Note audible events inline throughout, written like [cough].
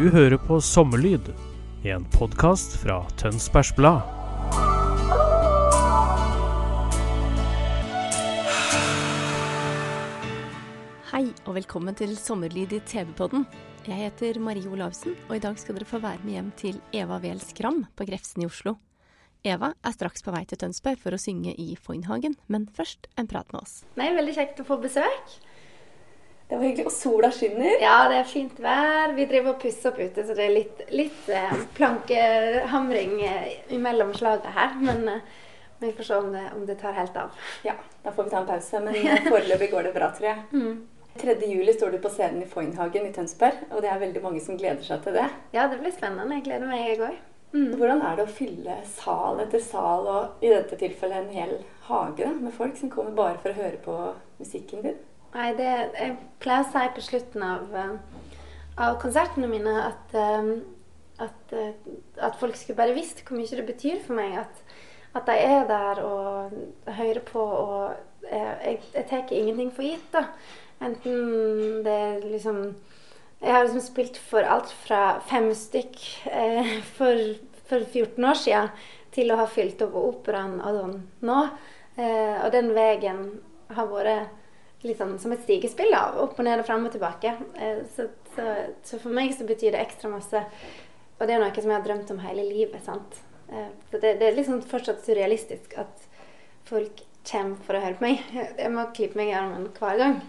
Du hører på Sommerlyd, en podkast fra Tønsbergs Blad. Hei og velkommen til Sommerlyd i TV-podden. Jeg heter Marie Olavsen, og i dag skal dere få være med hjem til Eva Wehl Skram på Grefsen i Oslo. Eva er straks på vei til Tønsberg for å synge i Foynhagen, men først en prat med oss. Nei, veldig kjekt å få besøk. Det var hyggelig. Og sola skinner. Ja, det er fint vær. Vi driver og pusser opp ute, så det er litt, litt eh, plankehamring eh, mellom slagene her. Men eh, vi får se om det, om det tar helt av. Ja, da får vi ta en pause. Men [laughs] foreløpig går det bra, tror jeg. Mm. 3. juli står du på scenen i Foynhagen i Tønsberg, og det er veldig mange som gleder seg til det. Ja, det blir spennende. Jeg gleder meg, jeg òg. Hvordan er det å fylle sal etter sal, og i dette tilfellet en hel hage da, med folk som kommer bare for å høre på musikken din? Nei, det, jeg pleier å si på slutten av, eh, av konsertene mine at, eh, at, eh, at folk skulle bare visst hvor mye det betyr for meg at, at de er der og hører på. Og jeg, jeg tar ingenting for gitt. da. Enten det er liksom Jeg har liksom spilt for alt fra fem stykk eh, for, for 14 år siden til å ha fylt opp Operaen Adon nå. Eh, og den veien har vært sånn som et stigespill. da, Opp og ned og fram og tilbake. Eh, så, så, så for meg så betyr det ekstra masse. Og det er noe som jeg har drømt om hele livet. sant? Eh, så det, det er liksom fortsatt surrealistisk at folk kommer for å høre på meg. [laughs] Jeg må klippe meg i armen hver gang.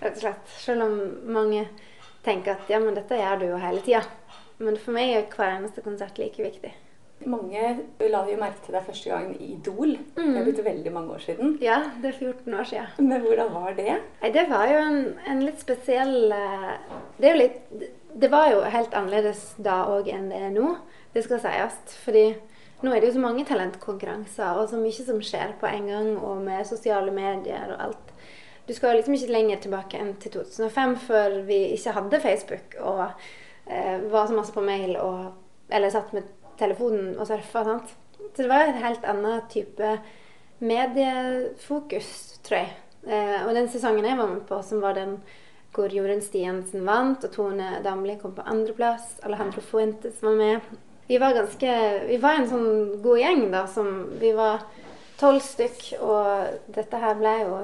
rett og slett. Selv om mange tenker at ja, men dette gjør du jo hele tida. Men for meg er hver eneste konsert like viktig. Mange la jo merke til deg første gang i Idol. Det Mm. er blitt veldig mange år siden. Ja, det er 14 år siden. Men hvordan var det? Nei, det var jo en, en litt spesiell eh, Det litt Det var jo helt annerledes da òg enn det er nå. Det skal sies. Fordi nå er det jo så mange talentkonkurranser og så mye som skjer på en gang, og med sosiale medier og alt. Du skal liksom ikke lenger tilbake enn til 2005 før vi ikke hadde Facebook og eh, var så masse på mail og Eller satt med telefonen og surfa. Så det var en helt annen type mediefokus, tror jeg. Eh, og den sesongen jeg var med på, som var den hvor Jorunn Stiansen vant, og Tone Damli kom på andreplass, Alejandro Fuentes var med Vi var ganske Vi var en sånn god gjeng, da, som Vi var tolv stykk, og dette her ble jo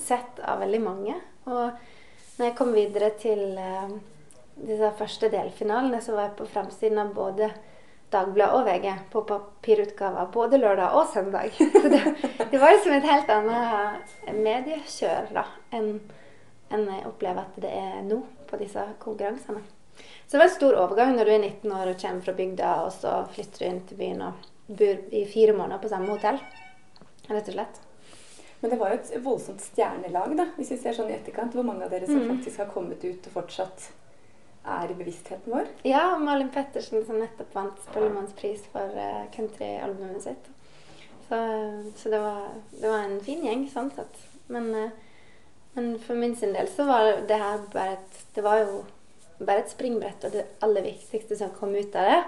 sett av veldig mange. Og når jeg kom videre til eh, disse første delfinalene, så var jeg på framsiden av både Dagbladet og VG på papirutgaver både lørdag og søndag. [laughs] Så det, det var liksom et helt annet mediekjør da, enn enn jeg opplever at det er nå på disse konkurransene. Så det var en stor overgang når du er 19 år og kommer fra bygda, og så flytter du inn til byen og bor i fire måneder på samme hotell. Rett og slett. Men det var jo et voldsomt stjernelag, da, hvis vi ser sånn i etterkant. Hvor mange av dere som Mm. faktisk har kommet ut og fortsatt er i bevisstheten vår? Ja, Malin Pettersen som nettopp vant Spellemannspris for uh, countryalbumet sitt. Så, så det, var, det var en fin gjeng sånn sett. Men, eh, men for min sin del så var det her bare et Det var jo bare et springbrett, og det aller viktigste som kom ut av det,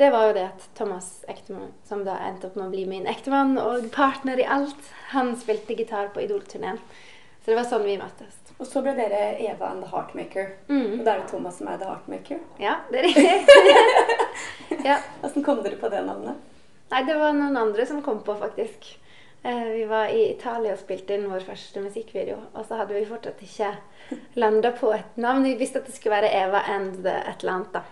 det var jo det at Thomas Ektemann, som da endte opp med å bli min ektemann og partner i alt, han spilte gitar på Idol-turneen. Så det var sånn vi møttes. Og så ble dere Eva and the Heartmaker. Mm. Og da er det Thomas som er the Heartmaker. Ja, det er riktig. [laughs] ja. Hvordan kom dere på det navnet? Nei, det var noen andre som kom på, faktisk. Eh, vi var i Italia og spilte inn vår første musikkvideo. Og så hadde vi fortsatt ikke landa på et navn. Vi visste at det skulle være Eva and the da.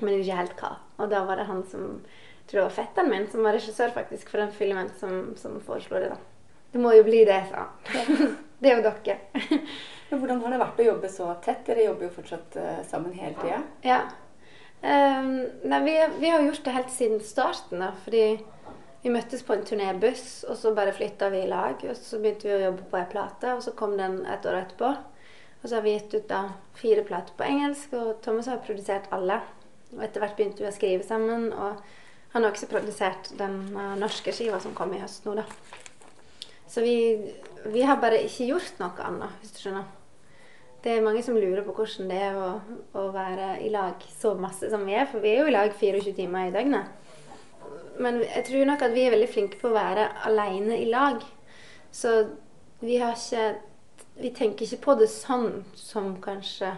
Men ikke helt hva. Og da var det han som jeg tror det var fetteren min, som var regissør faktisk for den filmen, som, som foreslo det. da. Det må jo bli det, sa han. Det er jo dere. [laughs] Men hvordan har det vært å jobbe så tett? Dere jobber jo fortsatt eh, sammen hele tida. Ja. Um, nei, vi, vi, har gjort det helt siden starten, da. Fordi vi møttes på en turnébuss, og så bare flytta vi i lag. Og så begynte vi å jobbe på ei plate, og så kom den et år etterpå. Og så har vi gitt ut da fire plater på engelsk, og Thomas har produsert alle. Og etter hvert begynte vi å skrive sammen, og han har også produsert den norske skiva som kom i høst nå, da. Så vi, vi har bare ikke gjort noe annet, hvis du skjønner. Det er mange som lurer på hvordan det er å, å, være i lag så masse som vi er. For vi er jo i lag 24 timer i døgnet. Men jeg tror nok at vi er veldig flinke på å være alene i lag. Så vi har ikke Vi tenker ikke på det sånn som kanskje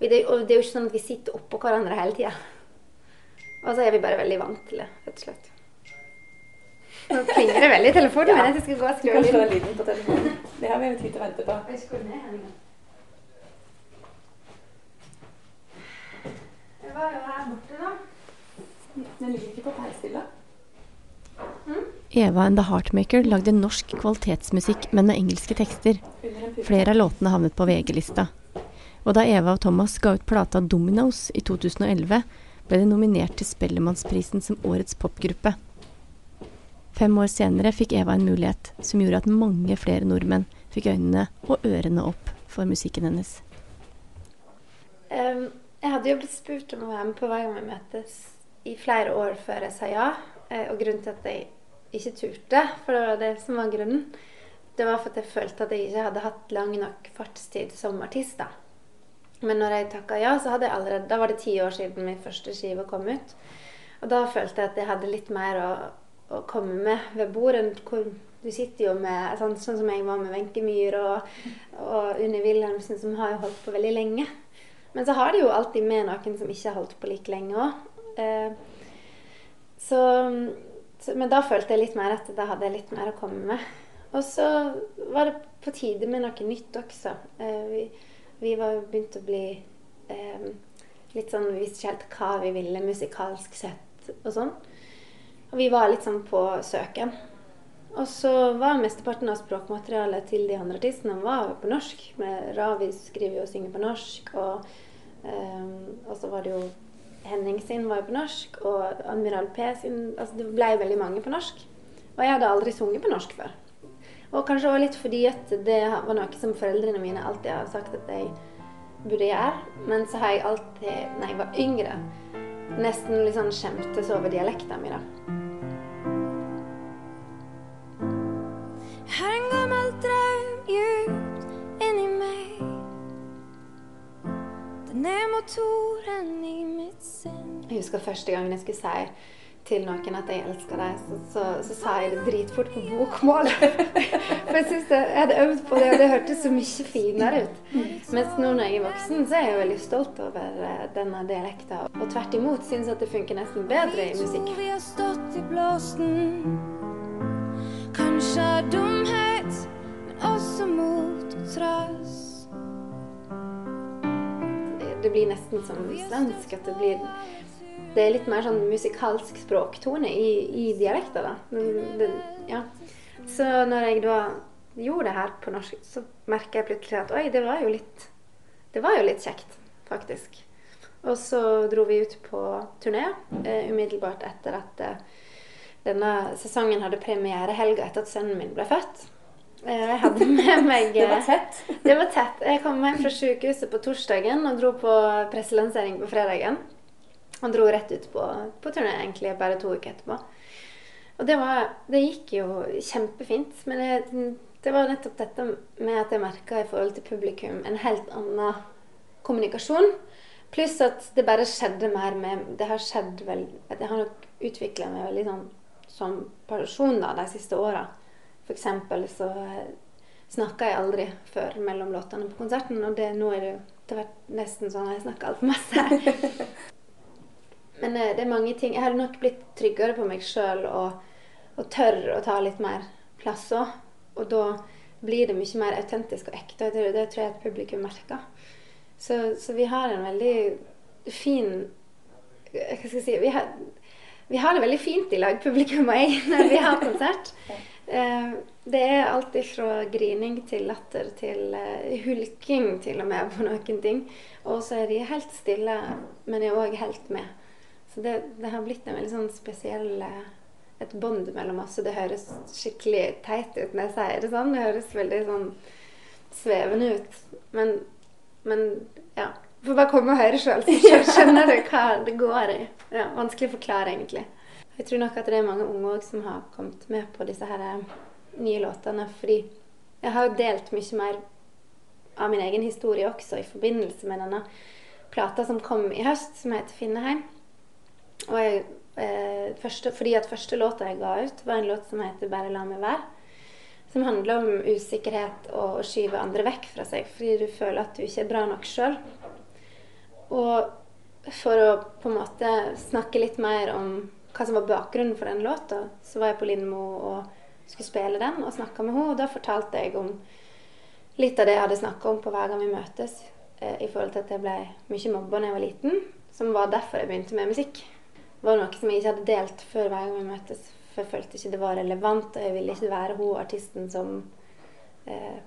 Og det er jo ikke sånn at vi sitter oppå hverandre hele tida. Og så er vi bare veldig vant til det, rett og slett. Nå klinger det veldig i telefonen ja. min. Jeg skal gå og skru av lyden på telefonen. Det har vi jo tid til å vente på. Jeg skal ned, var jo her borte, da. Den ligger ikke på peishylla. Mm? Eva and The Heartmaker lagde norsk kvalitetsmusikk, men med engelske tekster. Flere av låtene havnet på VG-lista. Og da Eva og Thomas ga ut plata Dominoes i 2011, ble de nominert til Spellemannsprisen som årets popgruppe. Fem år senere fikk Eva en mulighet som gjorde at mange flere nordmenn fikk øynene og ørene opp for musikken hennes. Um jeg hadde jo blitt spurt om å være med på Hver gang vi møtes i flere år før jeg sa ja. Eh, og grunnen til at jeg ikke turte, for det var det som var grunnen, det var for at jeg følte at jeg ikke hadde hatt lang nok fartstid som artist. da. Men når jeg takka ja, så hadde jeg allerede, da var det ti år siden min første skive kom ut. Og da følte jeg at jeg hadde litt mer å, å komme med ved bordet. hvor du sitter jo med sånn, sånn som jeg var med Wenche Myhr og, og Unni Wilhelmsen, som har jo holdt på veldig lenge. Men så har de jo alltid med noen som ikke har holdt på like lenge òg. Eh, så, så, Men da følte jeg litt mer at da hadde jeg litt mer å komme med. Og så var det på tide med noe nytt også. Eh, vi, vi var jo begynt å bli eh, litt sånn Vi visste ikke helt hva vi ville musikalsk sett og sånn. Og vi var litt sånn på søken. Og så var mesteparten av språkmaterialet til de andre artistene var på norsk. Med Ravi skriver og synger på norsk. og Um, og så var det jo Henning sin var jo på norsk, og Admiral P sin altså Det ble veldig mange på norsk. Og jeg hadde aldri sunget på norsk før. Og kanskje også litt fordi at det var noe som foreldrene mine alltid har sagt at jeg burde gjøre. Men så har jeg alltid, når jeg var yngre, nesten litt sånn skjemtes over dialekten min. da. Har en gammel drøm djupt inni meg Den er motoren i mitt sinn. Jeg husker første gangen jeg skulle si til noen at jeg elsker deg, så, så, så, sa jeg det dritfort på bokmål. [laughs] For jeg synes jeg hadde øvd på det, og det hørtes så mye finere ut. Mens nå når jeg er voksen, så er jeg veldig stolt over eh, denne dialekta. Og tvert imot syns at det funker nesten bedre i musikk. Vi har stått i blåsten, av dumhet, men også mot og trass det blir nesten som svensk. At det blir Det er litt mer sånn musikalsk språktone i, i dialekta, da. Det, ja. Så når jeg da gjorde det her på norsk, så merka jeg plutselig at oi, det var jo litt Det var jo litt kjekt, faktisk. Og så dro vi ut på turné eh, umiddelbart etter at eh, denne sesongen hadde premiere helga etter at sønnen min ble født. Eh, jeg hadde med meg [laughs] Det var tett? Det var tett. Jeg kom hjem fra sykehuset på torsdagen og dro på presselansering på fredagen. Og dro rett ut på, på turné egentlig bare to uker etterpå. Og det, var, det gikk jo kjempefint. Men det, det, var nettopp dette med at jeg merka i forhold til publikum en helt annen kommunikasjon. Pluss at det bare skjedde mer med Det har skjedd vel Jeg har nok utvikla meg veldig sånn som person da, de siste åra. Eksempel så snakka jeg aldri før mellom låtene på konserten, og det, nå er det jo til hvert nesten sånn at jeg snakker altfor masse. [laughs] Men eh, det er mange ting Jeg hadde nok blitt tryggere på meg sjøl og, og tør å ta litt mer plass òg. Og da blir det mye mer autentisk og ekte. og Det, det tror jeg at publikum merker. Så, så, vi har en veldig fin Hva skal jeg si vi har, vi har det veldig fint i lag, publikum og jeg, når vi har konsert. [laughs] Eh, det er alt fra grining til latter til eh, hulking til og med på noen ting. Og så er de helt stille, men er òg helt med. Så det, det, har blitt en veldig sånn spesiell eh, et bånd mellom oss. Og det høres skikkelig teit ut når jeg sier det sånn. Det høres veldig sånn svevende ut. Men, men ja. Får bare komme og høre sjøl, [laughs] så skjønner du hva det går i. Ja, vanskelig å forklare, egentlig. Jeg tror nok at det er mange unge òg som har kommet med på disse her eh, nye låtene. Fordi jeg har jo delt mye mer av min egen historie også i forbindelse med denne plata som kom i høst, som heter 'Finneheim'. Og jeg, eh, første, fordi at første låta jeg ga ut, var en låt som heter 'Bare la meg være'. Som handler om usikkerhet og å skyve andre vekk fra seg fordi du føler at du ikke er bra nok sjøl. Og for å på en måte snakke litt mer om hva som var bakgrunnen for den låta, så var jeg på Lindmo og skulle spille den og snakka med henne. Og da fortalte jeg om litt av det jeg hadde snakka om på hver gang vi møtes, eh, i forhold til at jeg ble mye mobba da jeg var liten, som var derfor jeg begynte med musikk. Det var noe som jeg ikke hadde delt før hver gang vi møtes, for jeg følte ikke det var relevant, og jeg ville ikke være hun artisten som eh,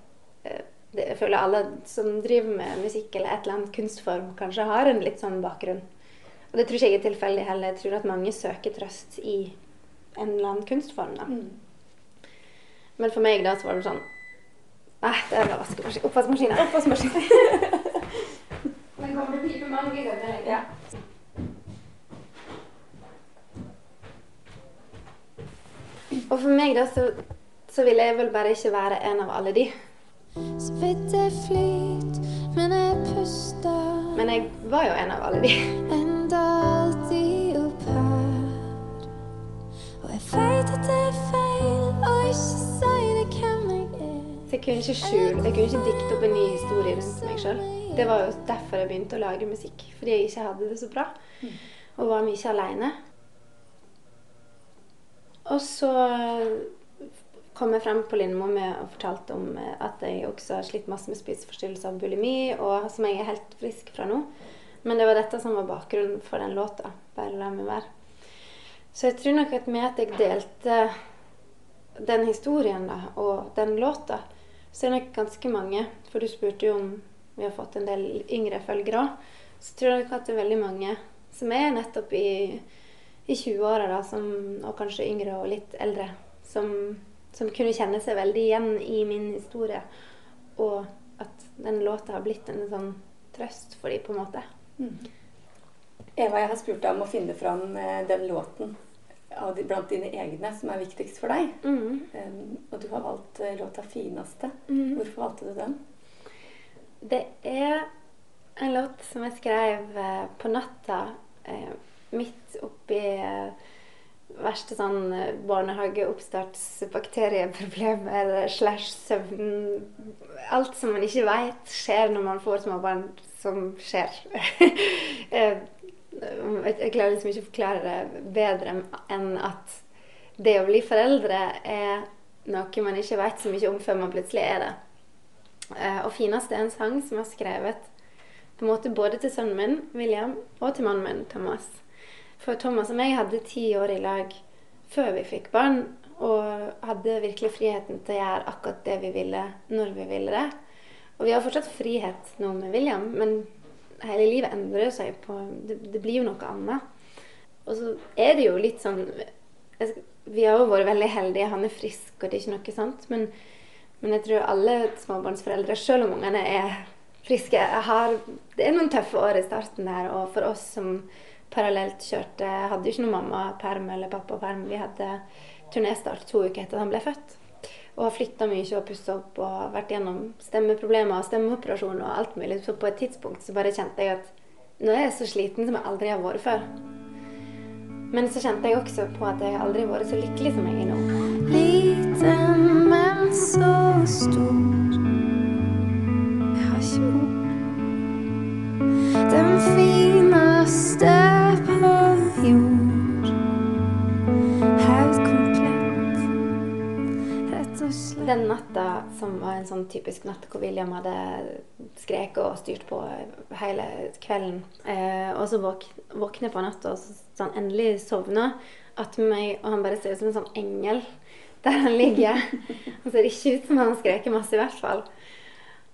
eh, det, Jeg føler alle som driver med musikk eller et eller annet kunstform, kanskje har en litt sånn bakgrunn. Og det tror ikke jeg er tilfeldig heller. Jeg tror at mange søker trøst i en eller annen kunstform. da. Mm. Men for meg da så var det sånn Nei, det er vaskemaskin. Oppvaskmaskina. Oppvaskmaskin. Den [laughs] kommer til å pipe mange ganger. Ja. Og for meg da så, så ville jeg vel bare ikke være en av alle de. Så vidt jeg flyt, men jeg puster. Men jeg var jo en av alle de. Enda alltid opp her. Og jeg veit at det er feil å ikke si det hvem jeg er. Så jeg kunne ikke skjule, jeg kunne ikke dikte opp en ny historie rundt meg sjøl. Det var jo derfor jeg begynte å lage musikk. Fordi jeg ikke hadde det så bra. Og var mye aleine. Og så kom jeg frem på Lindmo med og fortalte om eh, at jeg også har slitt masse med spiseforstyrrelser og bulimi, og som jeg er helt frisk fra nå. Men det var dette som var bakgrunnen for den låta. Bare la meg være. Så jeg tror nok at med at jeg delte den historien da, og den låta, så er det nok ganske mange For du spurte jo om vi har fått en del yngre følgere òg. Så tror jeg nok at det er veldig mange som er nettopp i, i 20-åra, og kanskje yngre og litt eldre, som som kunne kjenne seg veldig igjen i min historie. Og at den låta har blitt en sånn trøst for dem, på en måte. Mm. Eva, jeg har spurt deg om å finne fram eh, den låten de, blant dine egne som er viktigst for deg. Mm. Um, og du har valgt uh, låta 'Fineste'. Mm. Hvorfor valgte du den? Det er en låt som jeg skrev uh, på natta midt oppi verste sånn eh, barnehageoppstartsbakterieproblemer [laughs] slash søvn Alt som man ikke veit skjer når man får småbarn, som skjer. [laughs] Eh, jeg klarer liksom ikke å forklare det bedre enn at det å bli foreldre er noe man ikke veit så mye om før man plutselig er det. Eh, og finest er en sang som er skrevet på en måte både til sønnen min, William, og til mannen min, Thomas. For Thomas og meg hadde ti år i lag før vi fikk barn. Og hadde virkelig friheten til å gjøre akkurat det vi ville, når vi ville det. Og vi har fortsatt frihet nå med William, men hele livet endrer seg på Det, det blir jo noe annet. Og så er det jo litt sånn Vi har jo vært veldig heldige. Han er frisk, og det er ikke noe sant. Men, men jeg tror alle småbarnsforeldre, selv om ungene er friske, har, det er noen tøffe år i starten der. Og for oss som parallelt kjørte Hadde jo ikke noen mammaperm eller pappa-perm. Vi hadde turnéstart to uker etter at han ble født. Og har flytta mye og pussa opp og vært gjennom stemmeproblemer og stemmeoperasjon og alt mulig. Så på et tidspunkt så bare kjente jeg at nå er jeg så sliten som jeg aldri har vært før. Men så kjente jeg også på at jeg aldri har vært så lykkelig som jeg er nå. Liten, men så stor. Jeg har ikke ord. Den fineste den natta som var en sånn typisk natt hvor William hadde skreket og styrt på hele kvelden, eh, og så våk, våkner på natta og så, sånn endelig sovner attmed meg, og han bare ser ut som en sånn engel der han ligger. [laughs] Han ser ikke ut som han skreker masse, i hvert fall.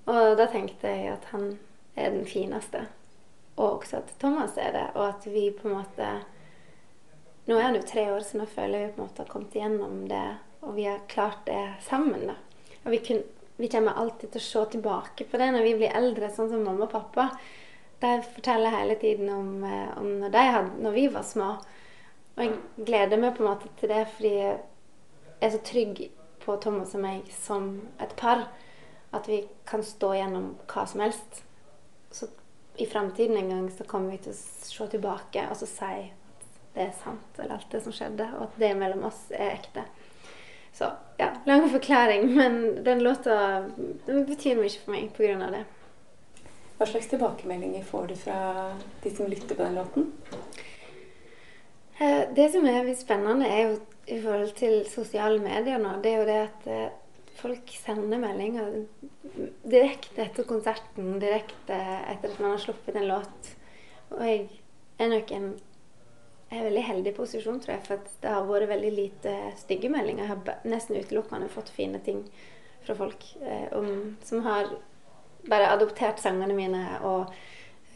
Og da tenkte jeg at han er den fineste. Og også at Thomas er det. Og at vi på en måte Nå er han jo tre år, så nå føler jeg vi på en måte har kommet igjennom det. Og vi har klart det sammen. da. Og vi, kun, vi kommer alltid til å se tilbake på det når vi blir eldre, sånn som mamma og pappa. De forteller hele tiden om, eh, om når, de hadde, når vi var små. Og jeg gleder meg på en måte til det fordi jeg er så trygg på Thomas og meg som et par at vi kan stå gjennom hva som helst. Så i framtiden en gang så kommer vi til å se tilbake og så si at det er sant, eller alt det som skjedde, og at det mellom oss er ekte. Så ja, lang forklaring, men den låta den betyr mye for meg pga. det. Hva slags tilbakemeldinger får du fra de som lytter på den låten? Eh, det som er litt spennende, er jo i forhold til sosiale medier nå, det er jo det at eh, folk sender meldinger direkte etter konserten, direkte etter at man har sluppet en låt. Og jeg er nok en jeg er veldig heldig posisjon, tror jeg, for det har vært veldig lite stygge meldinger. Jeg har nesten utelukkende fått fine ting fra folk eh, om, som har bare adoptert sangene mine og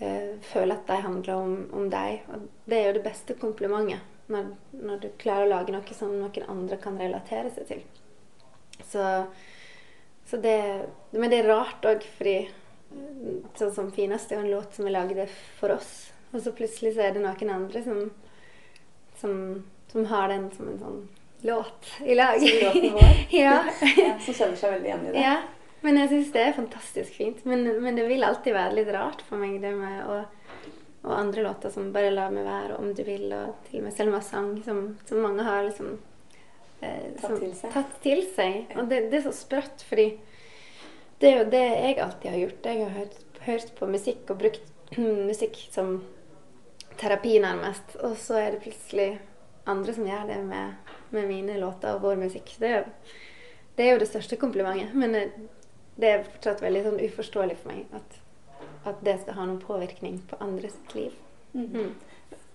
eh, føler at de handler om, om deg. Og det er jo det beste komplimentet, når, når, du klarer å lage noe som noen andre kan relatere seg til. Så, så det, men det er rart òg, fordi sånn som 'Finest' er jo en låt som er laget for oss. Og så plutselig så er det noen andre som, som, som har den som en sånn låt i lag. Som låten [laughs] vår? ja. [laughs] ja. Som kjenner seg veldig igjen i det. Ja. Men jeg syns det er fantastisk fint. Men, men, det vil alltid være litt rart for meg, det med å Og andre låter som 'Bare la meg være', og 'Om du vil', og til og med 'Selma sang', som, som mange har liksom eh, tatt, til tatt, til seg. Og det, det, er så sprøtt, fordi det er jo det jeg alltid har gjort. Jeg har hørt, hørt på musikk og brukt [clears throat] musikk som terapi, nærmest. Og så er det plutselig andre som gjør det med, med mine låter og vår musikk. Det er, det er jo det største komplimentet. Men det er fortsatt veldig sånn uforståelig for meg at, at, det skal ha noen påvirkning på andres liv. Mm.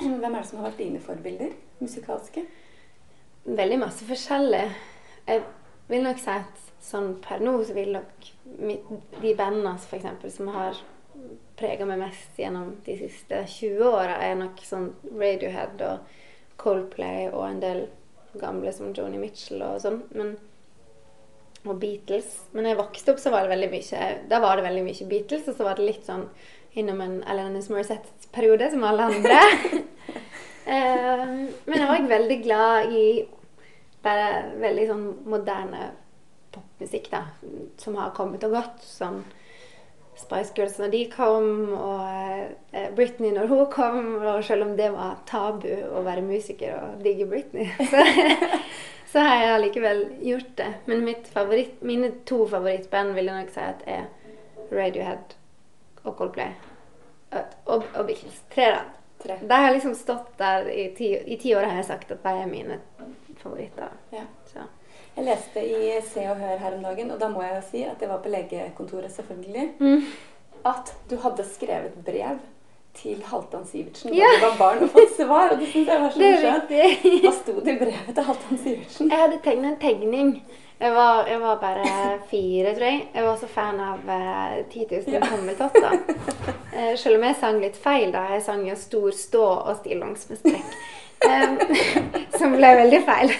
Hvem er det som har vært dine forbilder musikalske? Veldig masse forskjellig. Jeg vil nok si at sånn per nå så vil nok de bandene eksempel, som har prega meg mest gjennom de siste 20 åra, er nok sånn Radiohead og Coldplay og en del gamle som Joni Mitchell og sånn. Men, og Beatles. Men da jeg vokste opp, så var det veldig mye Da var det veldig mye Beatles, og så var det litt sånn innom en Alanis Morissette-periode, som alle andre. [laughs] uh, men jeg var også veldig glad i bare veldig sånn moderne popmusikk, da, som har kommet og gått. Sånn Spice Girls når de kom, og eh, Britney når hun kom. Og selv om det var tabu å være musiker og digge Britney, [laughs] så, så har jeg allikevel gjort det. Men favoritt, mine to favorittband vil jeg nok si at er Radiohead og Coldplay. Og, og Beatles. Tre, da. Tre. Har liksom stått der i ti, i ti år har jeg sagt at de er mine favoritter. Ja. Jeg leste i Se og Hør her om dagen, og da må jeg jo si at det var på legekontoret, selvfølgelig, mm. at du hadde skrevet brev til Halvdan Sivertsen da ja. du var barn og fått svar. Og det syns jeg var så morsomt. Hva sto det i brevet til Halvdan Sivertsen? Jeg hadde tegnet en tegning. Jeg var, jeg var, bare fire, tror jeg. Jeg var så fan av uh, 10 000 tommeltotter. Uh, selv om jeg sang litt feil da. Jeg sang jo 'Stor stå' og 'Stillongs med strekk'. Um, som ble veldig feil.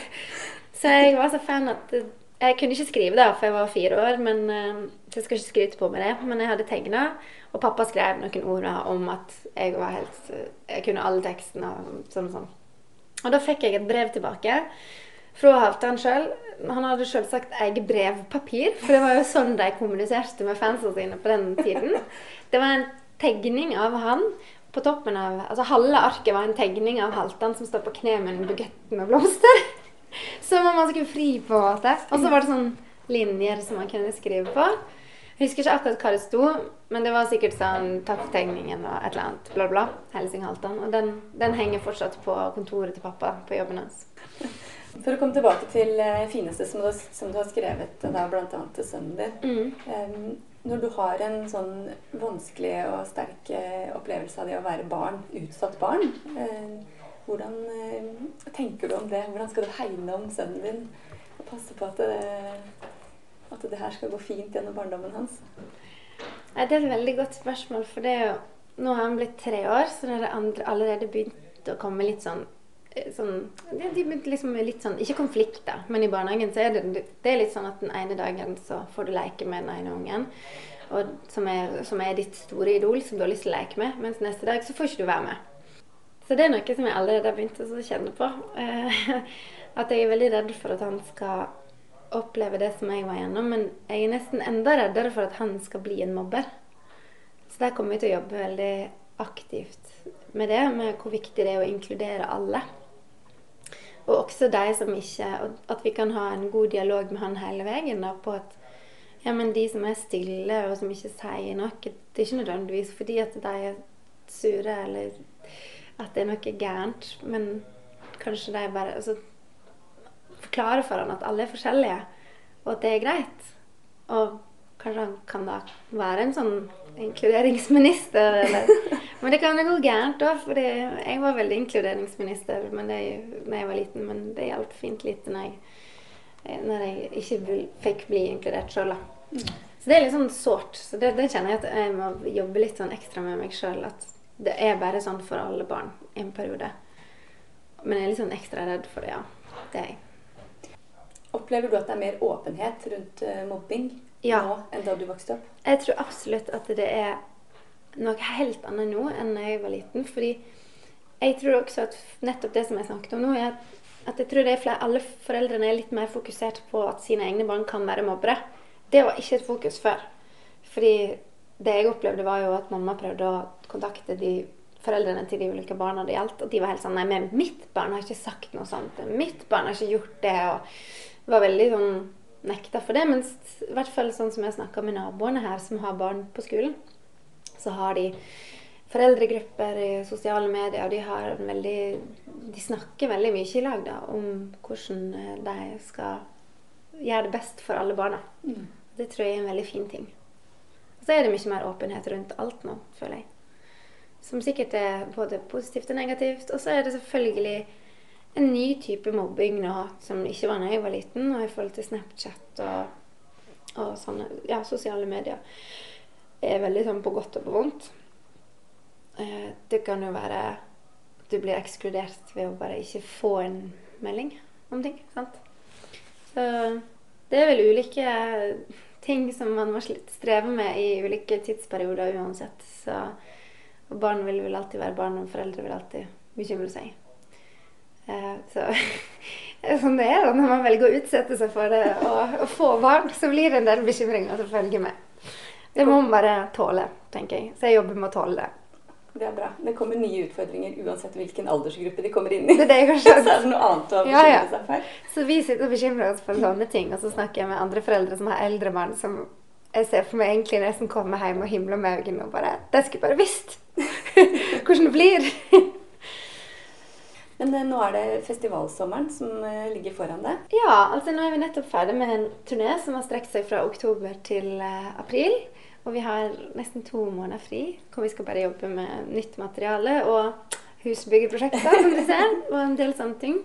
Så jeg var så fan at Jeg kunne ikke skrive det, for jeg var fire år. Men, eh, så jeg skal ikke skryte på meg det. Men jeg hadde tegna, og pappa skrev noen ord om at jeg var helt Jeg kunne alle tekstene og sånn og sånn. Og da fikk jeg et brev tilbake fra Halvdan sjøl. Han hadde selvsagt eget brevpapir, for det var jo sånn de kommuniserte med fansene sine på den tiden. Det var en tegning av han. På toppen av, altså Halve arket var en tegning av Halvdan som står på kne med en bukett med blomster. [laughs] Som om man skulle fri på en måte. Og så var det sånn linjer som man kunne skrive på. Jeg husker ikke akkurat hva det sto, men det var sikkert sånn 'Takk for tegningen' og et eller annet. Bla, bla. Helsing Haltan. Og den, den, henger fortsatt på kontoret til pappa på jobben hans. [laughs] For å komme tilbake til det fineste som du, som du, har skrevet, da bl.a. til sønnen din. Mm. Um, når du har en sånn vanskelig og sterk uh, opplevelse av det å være barn, utsatt barn uh, hvordan eh, tenker du om det? Hvordan skal du hegne om sønnen din og passe på at det, at det her skal gå fint gjennom barndommen hans? Det er et veldig godt spørsmål. For det er jo, nå har han blitt tre år, så det har allerede begynt å komme litt sånn, sånn De begynte liksom litt sånn Ikke konflikter, men i barnehagen så er det, det er litt sånn at den ene dagen så får du leke med den ene ungen. Og som, er, som er ditt store idol, som du har lyst til å leke med. Mens neste dag så får ikke du være med. Så det er noe som jeg allerede har begynt å kjenne på. [laughs] At jeg er veldig redd for at han skal oppleve det som jeg var igjennom. Men jeg er nesten enda reddere for at han skal bli en mobber. Så der kommer vi til å jobbe veldig aktivt med det, med hvor viktig det er å inkludere alle. Og også de som ikke At vi kan ha en god dialog med han hele veien da, på at ja, men de som er stille og som ikke sier noe, det er ikke nødvendigvis fordi at de er sure eller at det er noe gærent, men kanskje de bare altså, forklarer for han at alle er forskjellige, og at det er greit. Og kanskje han kan da være en sånn inkluderingsminister, eller [laughs] Men det kan jo gå gærent òg, for jeg var veldig inkluderingsminister men det, når jeg var liten, men det hjalp fint lite når jeg, når jeg ikke fikk bli inkludert sjøl, da. Så det er litt sånn sårt. Så det, det, kjenner jeg at jeg må jobbe litt sånn ekstra med meg sjøl. At det er bare sånn for alle barn i en periode. Men jeg er litt sånn ekstra redd for det, ja. Det er jeg. Opplever du at det er mer åpenhet rundt uh, mobbing ja. nå enn da du vokste opp? Jeg tror absolutt at det er noe helt annet nå enn da jeg var liten. Fordi jeg tror også at nettopp det som jeg snakket om nå, er at, at jeg tror flere, alle foreldrene er litt mer fokusert på at sine egne barn kan være mobbere. Det var ikke et fokus før. Fordi det jeg opplevde, var jo at mamma prøvde å kontakte de foreldrene til de ulike barna det gjaldt. Og de var helt sånn Nei, men mitt barn har ikke sagt noe sånt. Mitt barn har ikke gjort det. Og var veldig sånn nekta for det. Mens i hvert fall sånn som jeg snakka med naboene her, som har barn på skolen, så har de foreldregrupper i sosiale medier, og de, har en veldig, de snakker veldig mye i lag da, om hvordan eh, de skal gjøre det best for alle barna. Mm. Det tror jeg er en veldig fin ting. Og så er det mye mer åpenhet rundt alt nå, føler jeg. Som sikkert er både positivt og negativt. Og så er det selvfølgelig en ny type mobbing nå som ikke var da jeg var liten, og i forhold til Snapchat og, og sånne ja, sosiale medier. er veldig sånn på godt og på vondt. Eh, det kan jo være at du blir ekskludert ved å bare ikke få en melding om ting. sant? Så det er vel ulike ting som man må streve med i ulike tidsperioder uansett. Så og barn vil vel alltid være barn, og foreldre vil alltid bekymre seg. Eh, så [laughs] sånn det er da når man velger å utsette seg for det og, og få barn, så blir det en del bekymringer som følger med. Det må man bare tåle, tenker jeg. Så jeg jobber med å tåle det. Det er bra. Det kommer nye utfordringer uansett hvilken aldersgruppe de kommer inn i. Det er det jeg har skjønt. [laughs] så er det noe annet å bekymre ja, ja. seg for. Så vi sitter og bekymrer oss for sånne ting, og så snakker jeg med andre foreldre som har eldre barn, som jeg ser for meg egentlig nesten komme hjem og himle med øynene og bare Det skulle bare visst! [laughs] Hvordan det blir. Men eh, nå er det festivalsommeren som eh, ligger foran deg? Ja, altså nå er vi nettopp ferdig med en turné som har strekt seg fra oktober til eh, april. Og vi har nesten to måneder fri hvor vi skal bare jobbe med nytt materiale og husbyggeprosjekter, som du ser, og en del sånne ting.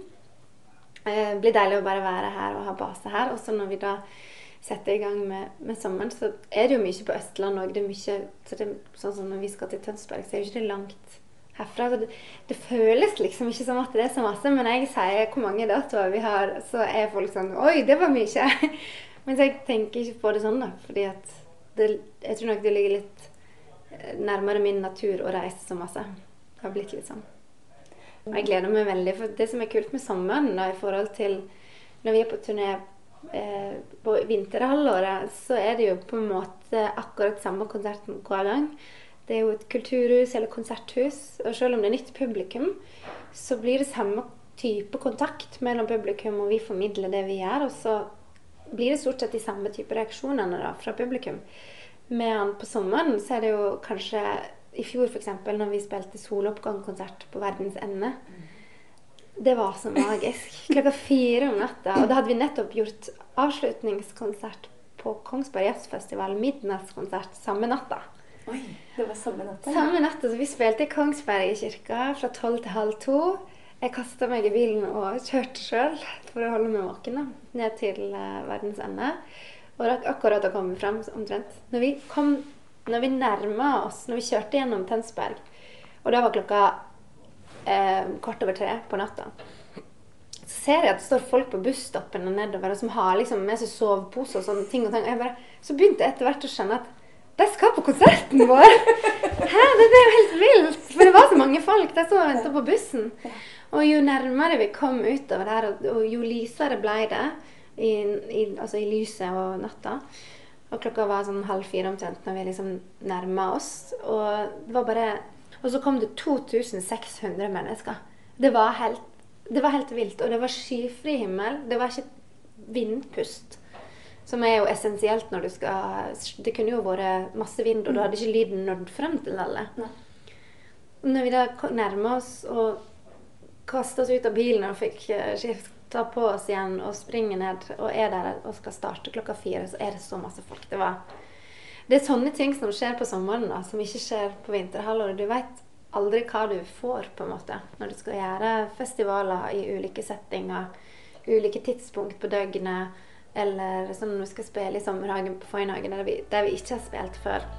Det blir deilig å bare være her og ha base her. Også når vi da setter i gang med, med, sommeren, så er det jo mye på Østlandet òg. Det er mye Sånn som når vi skal til Tønsberg, så er jo ikke det langt herfra. Det, det, føles liksom ikke som at det er så masse. Men jeg sier hvor mange datoer vi har, så er folk sånn Oi, det var mye! [laughs] Men jeg tenker ikke på det sånn, da. Fordi at det, jeg tror nok det ligger litt eh, nærmere min natur å reise så masse. Det har blitt litt sånn. Og jeg gleder meg veldig. For det som er kult med sommeren da, i forhold til når vi er på turné eh, på vinterhalvåret så er det jo på en måte akkurat samme konserten hver gang. Det er jo et kulturhus eller konserthus, og selv om det er nytt publikum, så blir det samme type kontakt mellom publikum, og vi formidler det vi gjør. Og så blir det stort sett de samme type reaksjonene da, fra publikum. Men på sommeren så er det jo kanskje I fjor, f.eks., når vi spilte soloppgangskonsert på Verdens ende, det var så magisk. [laughs] Klokka fire om natta. Og da hadde vi nettopp gjort avslutningskonsert på Kongsberg Jazzfestival. Midnattskonsert samme natta. Oi, det var samme natta? Samme natta. Så vi spilte i Kongsberg i kirka fra tolv til halv to. Jeg kasta meg i bilen og kjørte sjøl for å holde meg våken da, ned til uh, verdens ende. Og rakk akkurat å komme frem omtrent. Når vi, kom, når vi nærma oss, når vi kjørte gjennom Tønsberg, og da var klokka eh, kvart over tre på natta, så ser jeg at det står folk på busstoppene nedover og som har liksom med seg sovepose og sånne ting. og ting. Og jeg bare, så begynte jeg etter hvert å skjønne at de skal på konserten vår! [laughs] Hæ, det er jo helt vilt! For det var så mange folk. De sto og venta på bussen. Og jo nærmere vi kom utover der, og jo lysere ble det i, i, altså i lyset og natta Og klokka var sånn halv fire omtrent når vi liksom nærma oss. Og det var bare Og så kom det 2600 mennesker. Det var helt, det var helt vilt. Og det var skyfri himmel. Det var ikke vindpust. Som er jo essensielt når du skal Det kunne jo vært masse vind, og da hadde ikke lyden nådd frem til alle. Når vi da nærma oss og kaste oss ut av bilen og fikk eh, skifta på oss igjen og springe ned og er der og skal starte klokka fire, så er det så masse folk. Det, var, det er sånne ting som skjer på sommeren, da, som ikke skjer på vinterhalvåret. Du veit aldri hva du får, på en måte, når du skal gjøre festivaler i ulike settinger, ulike tidspunkt på døgnet, eller sånn når vi skal spille i Sommerhagen på Foynhagen, der, der vi ikke har spilt før.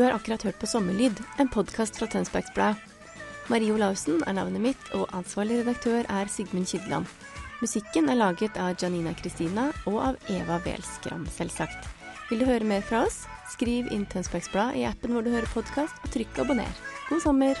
Du har akkurat hørt på Sommerlyd, en podkast fra Tønsbergs Blad. Marie Olaussen er navnet mitt, og ansvarlig redaktør er Sigmund Kydland. Musikken er laget av Janina Kristina og av Eva Welskram, selvsagt. Vil du høre mer fra oss? Skriv inn Tønsbergs Blad i appen hvor du hører podkast, og trykk abonner. God sommer!